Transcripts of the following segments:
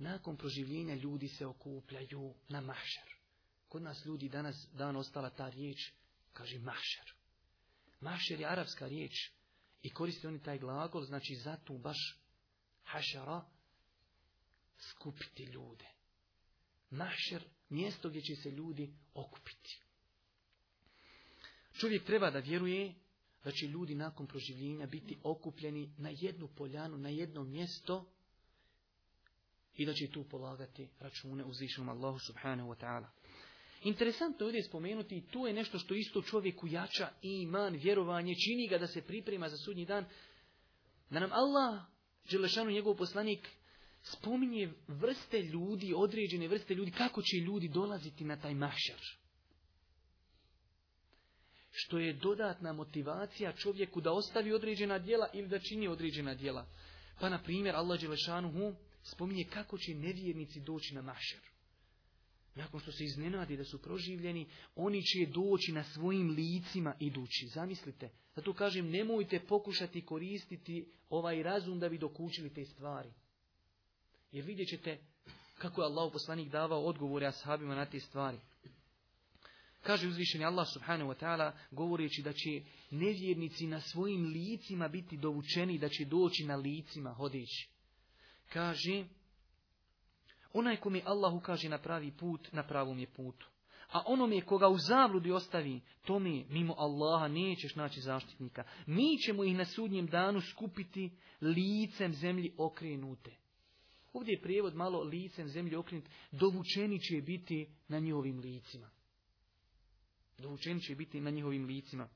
nakon proživljenja ljudi se okupljaju na mašer. Kod nas ljudi danas dan ostala ta riječ, kaže mašar. Mašer je arapska riječ i koriste oni taj glagol, znači zato baš hašara skupiti ljude. Mašer, mjesto gdje će se ljudi okupiti. Čovjek treba da vjeruje da će ljudi nakon proživljenja biti okupljeni na jednu poljanu, na jedno mjesto, i da će tu polagati račune uzvišenom Allahu subhanahu wa ta'ala. Interesantno je ovdje spomenuti i tu je nešto što isto čovjeku jača iman, vjerovanje, čini ga da se priprema za sudnji dan. Da nam Allah, Đelešanu, njegov poslanik, spominje vrste ljudi, određene vrste ljudi, kako će ljudi dolaziti na taj mahšar. Što je dodatna motivacija čovjeku da ostavi određena djela ili da čini određena djela. Pa, na primjer, Allah Đelešanuhu spominje kako će nevjernici doći na mašer. Nakon što se iznenadi da su proživljeni, oni će doći na svojim licima idući. Zamislite, zato kažem, nemojte pokušati koristiti ovaj razum da bi dokučili te stvari. Jer vidjet ćete kako je Allah poslanik davao odgovore ashabima na te stvari. Kaže uzvišeni Allah subhanahu wa ta'ala govoreći da će nevjernici na svojim licima biti dovučeni, da će doći na licima hodeći kaže, onaj ko mi Allahu kaže na pravi put, na pravom je putu. A onome koga u zabludi ostavi, to mi mimo Allaha nećeš naći zaštitnika. Mi ćemo ih na sudnjem danu skupiti licem zemlji okrenute. Ovdje je prijevod malo licem zemlji okrenut, dovučeni će biti na njihovim licima. Dovučeni će biti na njihovim licima.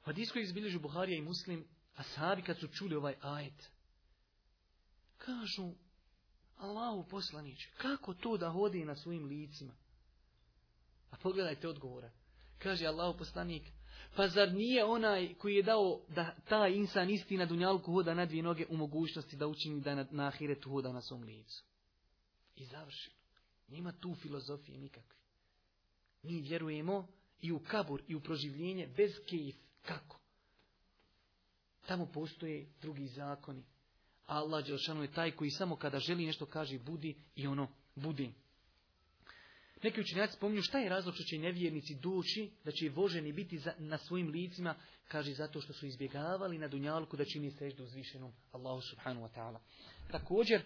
U hadijskoj izbilježu Buharija i Muslim, a sahabi kad su čuli ovaj ajet, Kažu, Allahu poslaniće, kako to da hodi na svojim licima? A pogledajte odgovora. Kaže Allahu poslanik, pa zar nije onaj koji je dao da ta insan isti na dunjalku hoda na dvije noge u mogućnosti da učini da na, na ahiretu hoda na svom licu? I završi Nema tu filozofije nikakve. Mi vjerujemo i u kabur i u proživljenje bez kejf. Kako? Tamo postoje drugi zakoni, Allah Đelšanu je taj koji samo kada želi nešto kaže budi i ono budi. Neki učinjaci spominju šta je razlog što će nevjernici doći, da će voženi biti za, na svojim licima, kaže zato što su izbjegavali na dunjalku da čini seždu uzvišenom Allahu subhanu wa ta'ala. Također,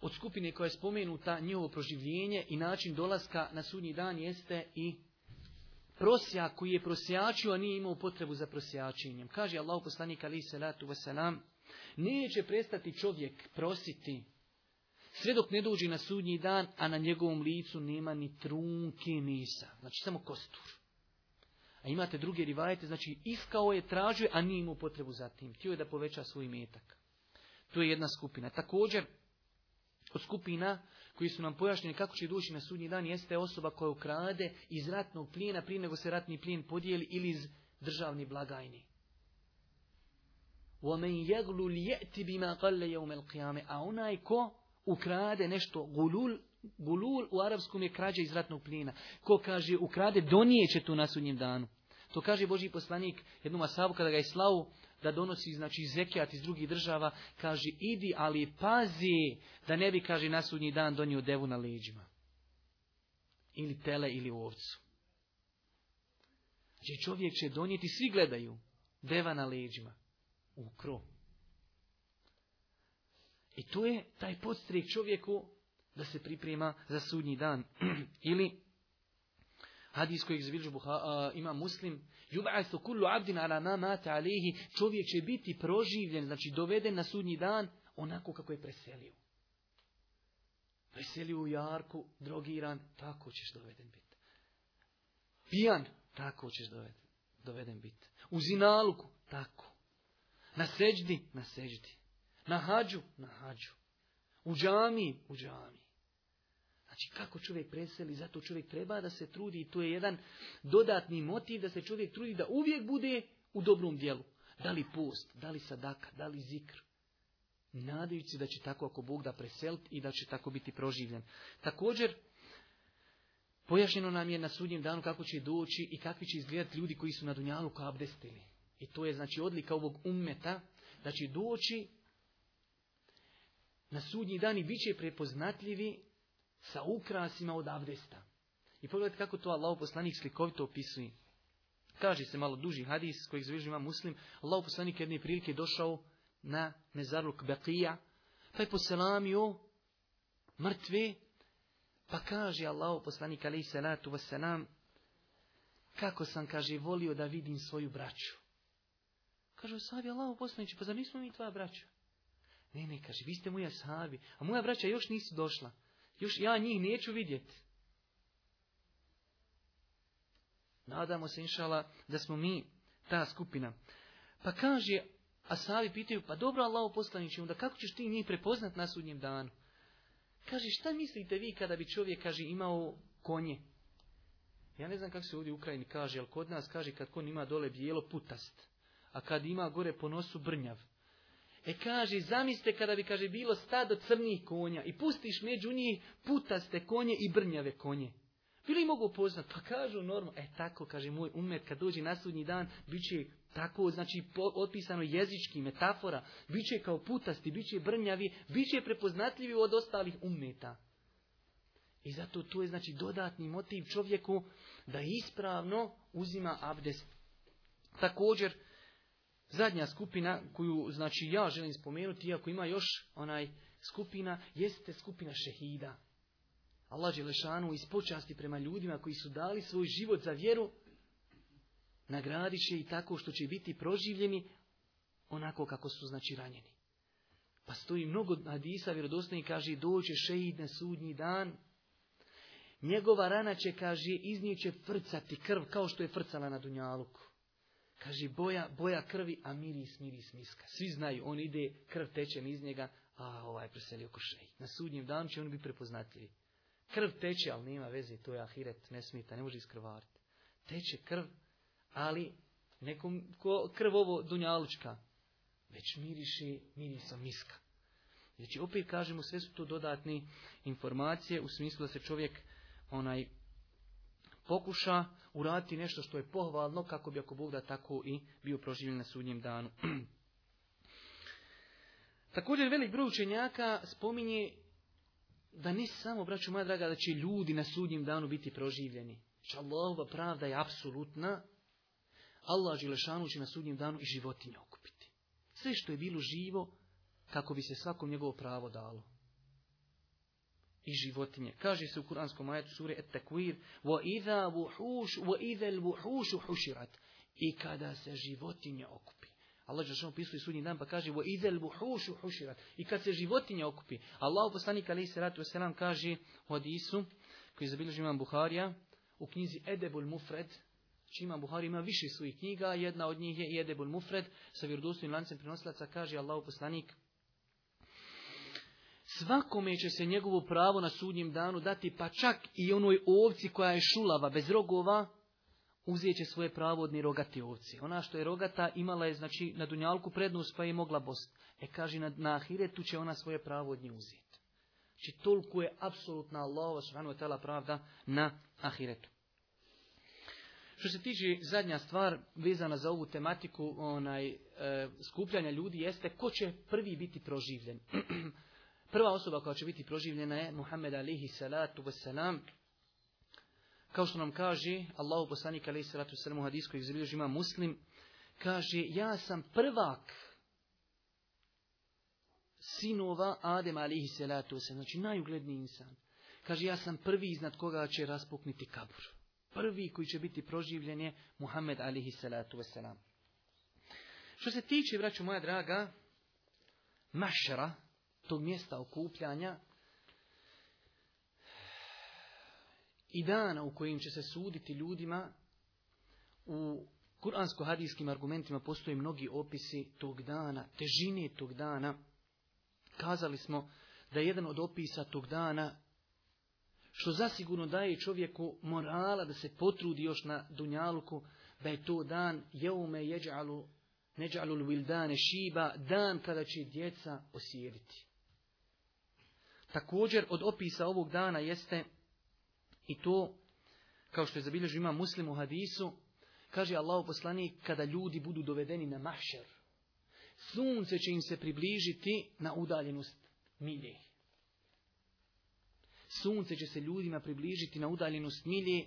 od skupine koja je spomenuta njihovo proživljenje i način dolaska na sudnji dan jeste i prosja, koji je prosjačio, a nije imao potrebu za prosjačenjem. Kaže Allah poslanik alaihi salatu wasalam, Neće prestati čovjek prositi, sve dok ne dođe na sudnji dan, a na njegovom licu nema ni trunke nisa, Znači samo kostur. A imate druge rivajete, znači iskao je, tražio, a nije imao potrebu za tim. Htio je da poveća svoj metak. To je jedna skupina. Također, od skupina koji su nam pojašnjeni kako će doći na sudnji dan jeste osoba koja ukrade iz ratnog plijena prije nego se ratni plijen podijeli ili iz državni blagajni. وَمَنْ يَغْلُ لِيَأْتِ بِمَا قَلَّ يَوْمَ الْقِيَامِ A onaj ko ukrade nešto, gulul, gulul u arapskom je krađa iz ratnog plina. Ko kaže ukrade, donijeće će na sudnjem danu. To kaže Boži poslanik jednom asabu kada ga je slavu da donosi znači zekijat iz drugih država, kaže idi ali pazi da ne bi kaže na sudnji dan donio devu na leđima. Ili tele ili ovcu. Znači čovjek će donijeti, svi gledaju, deva na leđima ukro. I to je taj podstrijek čovjeku da se priprema za sudnji dan. Ili hadis kojeg uh, ima muslim, kullu abdin čovjek će biti proživljen, znači doveden na sudnji dan onako kako je preselio. Preselio u jarku, drogiran, tako ćeš doveden biti. Pijan, tako ćeš doveden, doveden biti. U zinaluku, tako. Na seđdi, na seđdi. Na hađu, na hađu. U džami, u džami. Znači, kako čovjek preseli, zato čovjek treba da se trudi. I to je jedan dodatni motiv da se čovjek trudi da uvijek bude u dobrom dijelu. Da li post, da li sadaka, da li zikr. Nadajući da će tako ako Bog da preselt i da će tako biti proživljen. Također, pojašnjeno nam je na sudnjem danu kako će doći i kakvi će izgledati ljudi koji su na Dunjalu kao i to je znači odlika ovog ummeta da znači, će doći na sudnji dan i bit će prepoznatljivi sa ukrasima od avdesta. I pogledajte kako to Allah poslanik slikovito opisuje. Kaže se malo duži hadis kojeg zveži ima muslim. Allah poslanik jedne prilike došao na mezarluk Beqija, pa je poselamio mrtve pa kaže Allah poslanik alaih salatu kako sam kaže volio da vidim svoju braću. Kažu, Savi, Allaho poslanić, pa zar nismo mi tvoja braća? Ne, ne, kaže, vi ste moja Savi, a moja braća još nisu došla. Još ja njih neću vidjeti. Nadamo se, inšala, da smo mi ta skupina. Pa kaže, a Savi pitaju, pa dobro, Allaho poslanići, onda kako ćeš ti njih prepoznat na sudnjem danu? Kaže, šta mislite vi kada bi čovjek, kaže, imao konje? Ja ne znam kako se ovdje u Ukrajini kaže, ali kod nas kaže kad kon ima dole bijelo putast a kad ima gore po nosu brnjav. E kaže, zamiste kada bi, kaže, bilo stado crnih konja i pustiš među njih putaste konje i brnjave konje. Bili mogu poznat, pa kažu normalno, e tako, kaže moj umet, kad dođe na sudnji dan, bit će tako, znači, po, otpisano jezički, metafora, bit će kao putasti, bit će brnjavi, bit će prepoznatljivi od ostalih umeta. I zato to je, znači, dodatni motiv čovjeku da ispravno uzima abdest. Također, Zadnja skupina koju znači ja želim spomenuti, iako ima još onaj skupina, jeste skupina šehida. Allah Lešanu iz počasti prema ljudima koji su dali svoj život za vjeru, nagradit će i tako što će biti proživljeni onako kako su znači ranjeni. Pa stoji mnogo hadisa vjerodostojni kaže dođe šehid na sudnji dan. Njegova rana će kaže će frcati krv kao što je frcala na Dunjaluku. Kaže, boja, boja krvi, a miris, miris, miska. Svi znaju, on ide, krv teče iz njega, a ovaj preselio košej. Na sudnjem danu će on biti prepoznatljivi. Krv teče, ali nema veze, to je ahiret, ne smita, ne može iskrvariti. Teče krv, ali nekom ko, krv ovo dunjalučka, već miriši mirisa miska. Znači, opet kažemo, sve su to dodatne informacije u smislu da se čovjek onaj pokuša uraditi nešto što je pohvalno kako bi ako Bog da tako i bio proživljen na sudnjem danu. Također velik broj učenjaka spominje da ne samo, braću moja draga, da će ljudi na sudnjem danu biti proživljeni. Allahova pravda je apsolutna. Allah Želešanu će na sudnjem danu i životinje okupiti. Sve što je bilo živo, kako bi se svakom njegovo pravo dalo i životinje. Kaže se u kuranskom majetu sure Et-Takwir Wa idha al الْوُحُوشُ hushirat. I kada se životinje okupi. Allah pisao opisuje sudnji dan pa kaže al الْوُحُوشُ hushirat. I kad se životinje okupi. Allah poslanik alaih salatu wasalam kaže u hadisu koji zabilježi imam Buharija u knjizi Edebul Mufred Či znači imam Buhari ima više svojih knjiga, jedna od njih je Edebul Mufred sa vjerodostojnim lancem prenosilaca kaže Allahu poslanik Svakome će se njegovo pravo na sudnjem danu dati, pa čak i onoj ovci koja je šulava, bez rogova, uzet će svoje pravo od nirogate ovci. Ona što je rogata imala je znači na dunjalku prednost pa je mogla bost. E kaže na, na ahiretu će ona svoje pravo od nje uzeti. Znači toliko je apsolutna Allahova subhanahu wa pravda na ahiretu. Što se tiče zadnja stvar vezana za ovu tematiku onaj e, skupljanja ljudi jeste ko će prvi biti proživljen. Prva osoba koja će biti proživljena je Muhammed alihi salatu wasalam. Kao što nam kaže Allahu poslanik alihi salatu wasalam u hadijskoj muslim, kaže ja sam prvak sinova Adem alihi salatu wasalam, znači najugledniji insan. Kaže ja sam prvi iznad koga će raspukniti kabur. Prvi koji će biti proživljen je Muhammed alihi salatu wasalam. Što se tiče, braću moja draga, mašara, tog mjesta okupljanja i dana u kojim će se suditi ljudima u kuransko-hadijskim argumentima postoje mnogi opisi tog dana, težine tog dana. Kazali smo da je jedan od opisa tog dana, što zasigurno daje čovjeku morala da se potrudi još na Dunjaluku, da je to dan jeume jeđalu neđalul vildane šiba, dan kada će djeca osjediti. Također od opisa ovog dana jeste i to, kao što je zabilježio ima muslim u hadisu, kaže Allah poslanik, kada ljudi budu dovedeni na mašer, sunce će im se približiti na udaljenost milje. Sunce će se ljudima približiti na udaljenost milje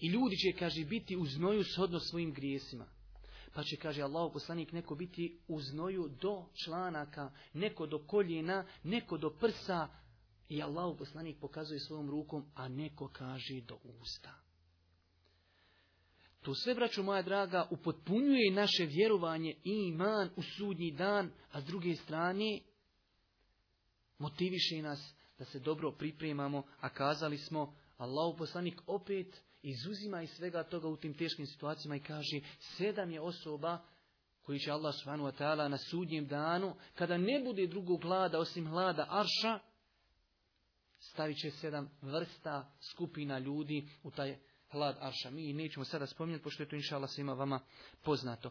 i ljudi će, kaže, biti u znoju shodno svojim grijesima. Pa će, kaže Allah, poslanik, neko biti u znoju do članaka, neko do koljena, neko do prsa. I Allah, poslanik, pokazuje svojom rukom, a neko kaže do usta. To sve, braću moja draga, upotpunjuje naše vjerovanje i iman u sudnji dan, a s druge strane motiviše nas da se dobro pripremamo, a kazali smo Allah poslanik opet izuzima iz svega toga u tim teškim situacijama i kaže sedam je osoba koji će Allah subhanahu wa na sudnjem danu, kada ne bude drugog hlada osim hlada arša, stavit će sedam vrsta skupina ljudi u taj hlad arša. Mi nećemo sada spominjati, pošto je to Allah svima vama poznato.